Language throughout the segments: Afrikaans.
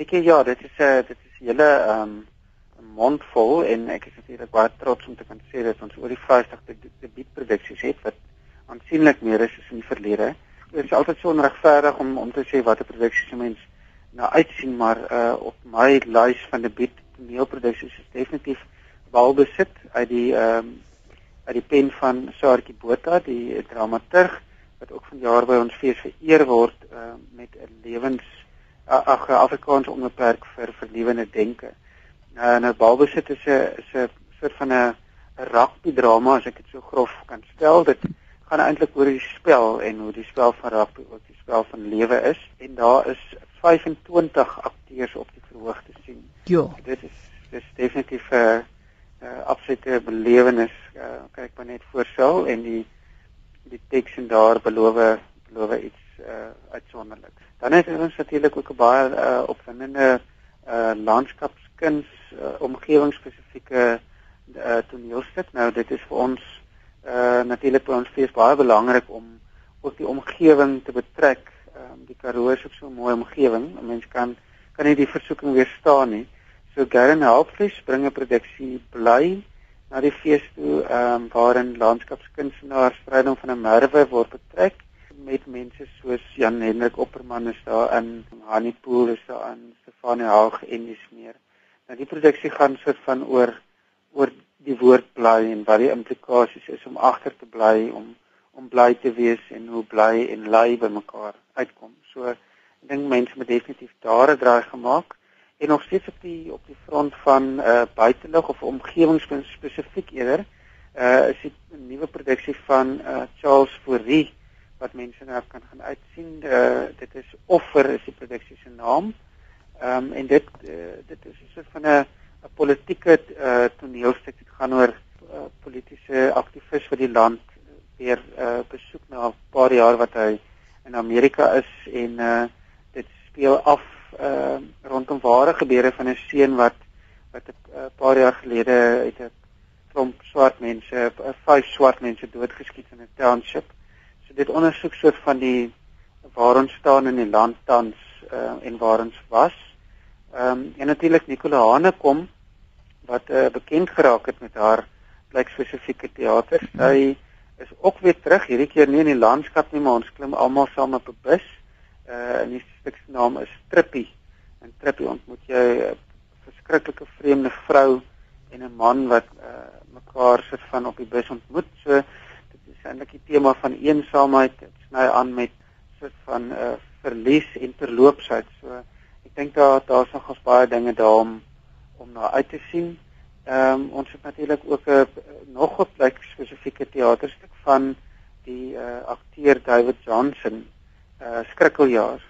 Ek ja, dit is 'n uh, dit is 'n hele ehm um, mondvol en ek is natuurlik baie trots om te kan sê dat ons oor die 50 debietproduksies het wat aansienlik meer is as in die verlede. Dit is altyd so onregverdig om om te sê watter produksies mens nou uitsien, maar uh op my lys van debiet toneelproduksies is definitief Walbesit uit die ehm um, uit die pen van Saartjie Botha, die dramaturg wat ook vanjaar by ons fees vereer word uh, met 'n lewens ag Afrikaans onbeperk vir vernuwende denke. Nou nou balbesit is 'n is 'n soort van 'n rugby drama as ek dit so grof kan stel. Dit gaan eintlik oor die spel en hoe die spel van rugby ook die spel van lewe is en daar is 25 akteurs op die verhoog te sien. Ja. Dit is dis definitief 'n uh, uh, absolute belewenis. Uh, kyk maar net voorstel en die die teks en daar beloof beloof iets uh, uitsonderliks. Dan is ons natuurlik ook 'n baie uh, opwindende uh, landskapskuns uh, omgewingsspesifieke uh, toneelstuk. Nou dit is vir ons uh, natuurlik vir ons fees baie belangrik om ook die omgewing te betrek. Um, die Karoo is ook so 'n mooi omgewing. 'n Mens kan kan nie die versoeking weerstaan nie. So Garen Helpfries bring 'n produksie bly na die fees toe ehm um, waarin landskapskunstenaars stryding van 'n merwe word betrek met mense soos Jan Hendrik Opperman is daar in Hanni Pool is daar in Stefanie Haag en dis meer. Nou die produksie gaan soort van oor oor die woord bly en wat die implikasies is om agter te bly om om bly te wees en hoe bly en ly by mekaar uitkom. So ek dink mense moet definitief daar 'n draai gemaak en nog steeds op die op die front van uh buitelug of omgewingspunt spesifiek eerder uh is 'n nuwe produksie van uh Charles Fourie wat mense nou kan gaan uitsien. Uh dit is Offer is die produksie se naam. Ehm um, en dit uh, dit is 'n soort van 'n 'n politieke uh toneelstuk. Dit gaan oor uh, politieke aktivis wat die land weer uh besoek na 'n paar jaar wat hy in Amerika is en uh dit speel af uh rondom ware gebeure van 'n seun wat wat 'n paar jaar gelede uit 'n klomp swart mense, vyf swart mense doodgeskiet in 'n township. So dit ondersoek soort van die waar ons staan in die land tans uh en waar ons was. Ehm um, en natuurlik Nicola Hane kom wat uh, bekend geraak het met haar blyk spesifieke teater. Sy is ook weer terug hierdie keer nie in die landskap nie, maar ons klim almal saam op 'n bus uh en die stuk se naam is Trippie. In Trippie ontmoet jy 'n verskriklike vreemde vrou en 'n man wat uh mekaar sit van op die bus ontmoet. So eintlik die tema van eensaamheid. Dit sny aan met soort van uh verlies en terloopsheid. So ek dink daar daar's nog ons baie dinge daar om om na uit te sien. Ehm um, ons het natuurlik ook 'n nog 'n plek spesifieke teaterstuk van die uh akteur David Johnson uh skrikkeljaar.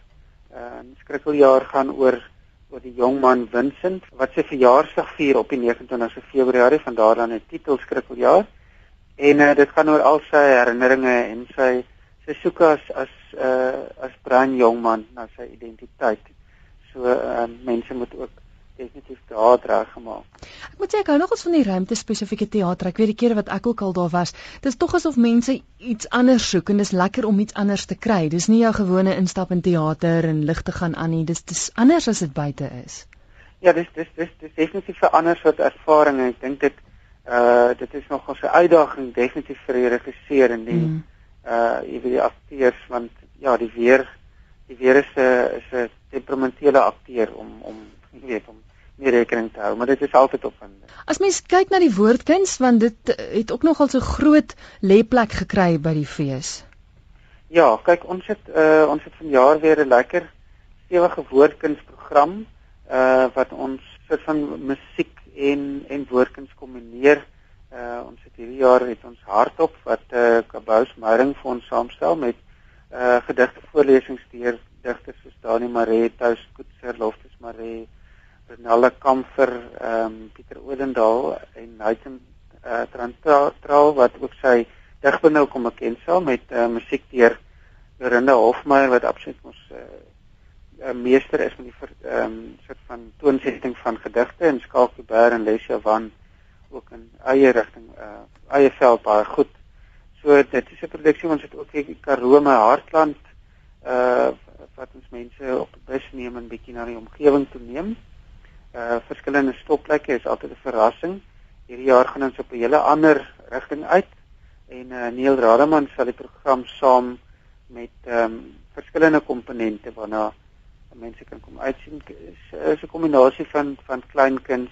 Uh skrikkeljaar gaan oor oor die jong man Vincent wat sy verjaarsdag vier op die 29ste Februarie van daaraan 'n titel skrikkeljaar. En uh, dit gaan oor al sy herinneringe en sy sy soek as as uh as bruin jong man na sy identiteit. So uh mense moet ook definitief reg gemaak. Ek moet sê ek hou nogals van die ruimte spesifieke teater. Ek weet die kere wat ek ook al daar was, dis tog asof mense iets anders soek en dis lekker om iets anders te kry. Dis nie jou gewone instap in teater en ligte gaan aan nie. Dis dis anders as dit buite is. Ja, dis dis dis dis definitief 'n ander soort ervaring ek dink dit uh dit is nog 'n uitdaging definitief vir die regisseur en die mm. uh jy weet die akteurs want ja, die weer die weer is 'n is 'n temperamentele akteur om om jy weet om nie rekening te hou, maar dit is altyd opwindend. As mens kyk na die woordkuns want dit het ook nogal so groot lêplek gekry by die fees. Ja, kyk ons het uh ons het vanjaar weer 'n lekker stewige woordkunsprogram uh wat ons soort van musiek en en woordkuns kombineer. Uh ons het hierdie jaar het ons hardop wat uh Kabous Meyering vir ons saamstel met uh gedigte voorlesings deur digters soos Dani Maree, Tous Koetser, Loftus Maree, Renale Kamfer, ehm um, Pieter Odendaal en Nathan uh, Trantraal wat ook sy digbundel kom bekend sal met uh, musiek deur Lorinda Hofmeyer wat absoluut ons 'n uh, meester is met die ehm um, soort van toonsetting van gedigte en Skalkie Bear en Lesia van ook in eie rigting uh eie veld baie goed. So dit is 'n produksie ons het ook die Karoo my Hartland uh wat ons mense op die bus neem en bietjie na die omgewing toe neem. Uh verskillende stopplekke is altyd 'n verrassing. Hierdie jaar gaan ons op 'n hele ander rigting uit en uh Neil Rademan sal die program saam met ehm um, verskillende komponente waarna mense kan kom uitsien is, is 'n kombinasie van van kleinkuns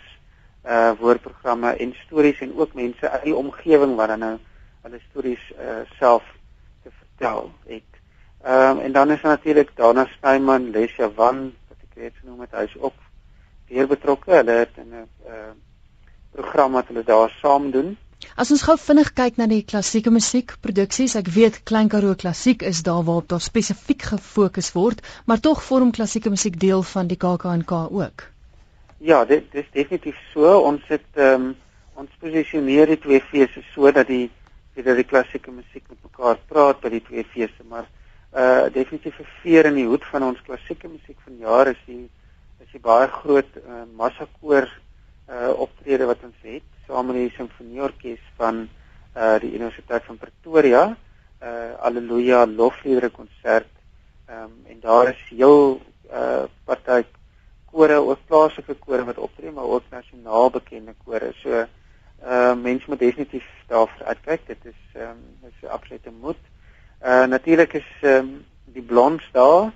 uh woordprogramme en stories en ook mense uit die omgewing wat dan nou hulle stories uh self te vertel het. Ehm um, en dan is natuurlik Dana Snyman, Lesia Van wat ek reeds genoem het, hy's ook weer betrokke. Hulle het 'n uh program wat hulle daar saam doen. As ons gou vinnig kyk na die klassieke musiekproduksies, ek weet Klein Karoo klassiek is daar waarop daar spesifiek gefokus word, maar tog vorm klassieke musiek deel van die KAK&K ook. Ja, dit, dit is definitief so. Ons het ehm um, ons posisioneer die twee feeste sodat die dat die klassieke musiek met mekaar praat by die twee feeste, maar uh definitief veer in die hoed van ons klassieke musiek van jare is die is die baie groot uh, massakoor uh optrede wat ons het saam met die simfonieorkes van uh die Universiteit van Pretoria, uh Alleluia lofliedere konsert. Ehm um, en daar is heel uh party kore, ook plaaslike kore wat optree, maar ook nasionaal bekende kore. So uh mense moet definitief daarvoor uitkyk. Dit is ehm um, is 'n absolute moed. Uh natuurlik is ehm um, die blonds daar.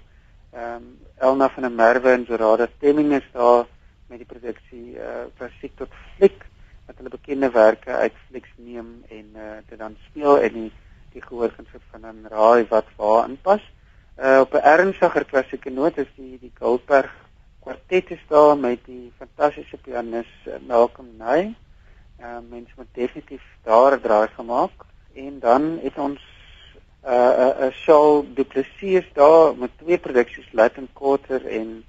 Ehm um, Elna van der Merwe en Zorada Stemming is daar met die produksie uh klassiek tot fliek wat hulle bekende werke uit flieks neem en uh dit dan speel en die die gehoor kan sit van 'n raai wat waar inpas. Uh op 'n ernstiger klassieke noot is die die Goldberg kwartet is daar met die fantastiese pianis uh, Malcolm Nye. Uh mense moet definitief daar 'n draai gemaak en dan het ons uh 'n uh, Shaw Duplessis daar met twee produksies Latin Quarter en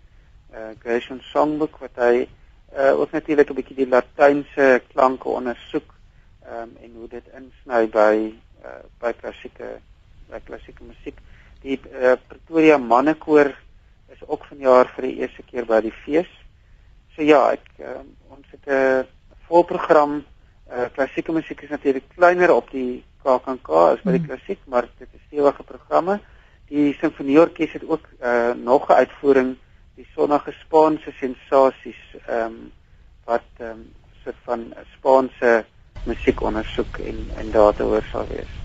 uh Gershwin Songbook wat hy uh ook natuurlik 'n bietjie die latynse klanke ondersoek um en hoe dit insny by uh by klassieke by klassieke musiek. Die uh, Pretoria Mannekoor is ook vanjaar vir die eerste keer by die fees. So ja, ek um, ons het 'n volprogram uh klassieke musiek is natuurlik kleiner op die KAKNK as by die hmm. klassiek, maar dit is stewige programme. Die simfonieorkes het ook uh nog 'n uitvoering die sonnige Spaanse sensasies ehm um, wat ehm um, soort van Spaanse musiek ondersoek en en daaroor sal wees.